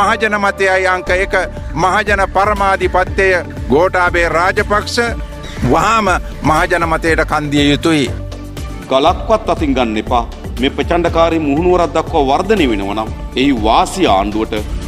මහජන මතයයි අංක එක මහජන පරමාධිපත්තය ගෝටාබේ රාජපක්ෂ වහාම මහජන මතයට කන්දිය යුතුයි. ගලක්වත් අතින් ගන්න එපා මේ ප්‍රචණ්ඩකාරී මුහුණුවරක් දක්වා වර්ධනය වෙනවා නම් එහි වාසිය ආණ්ඩුවට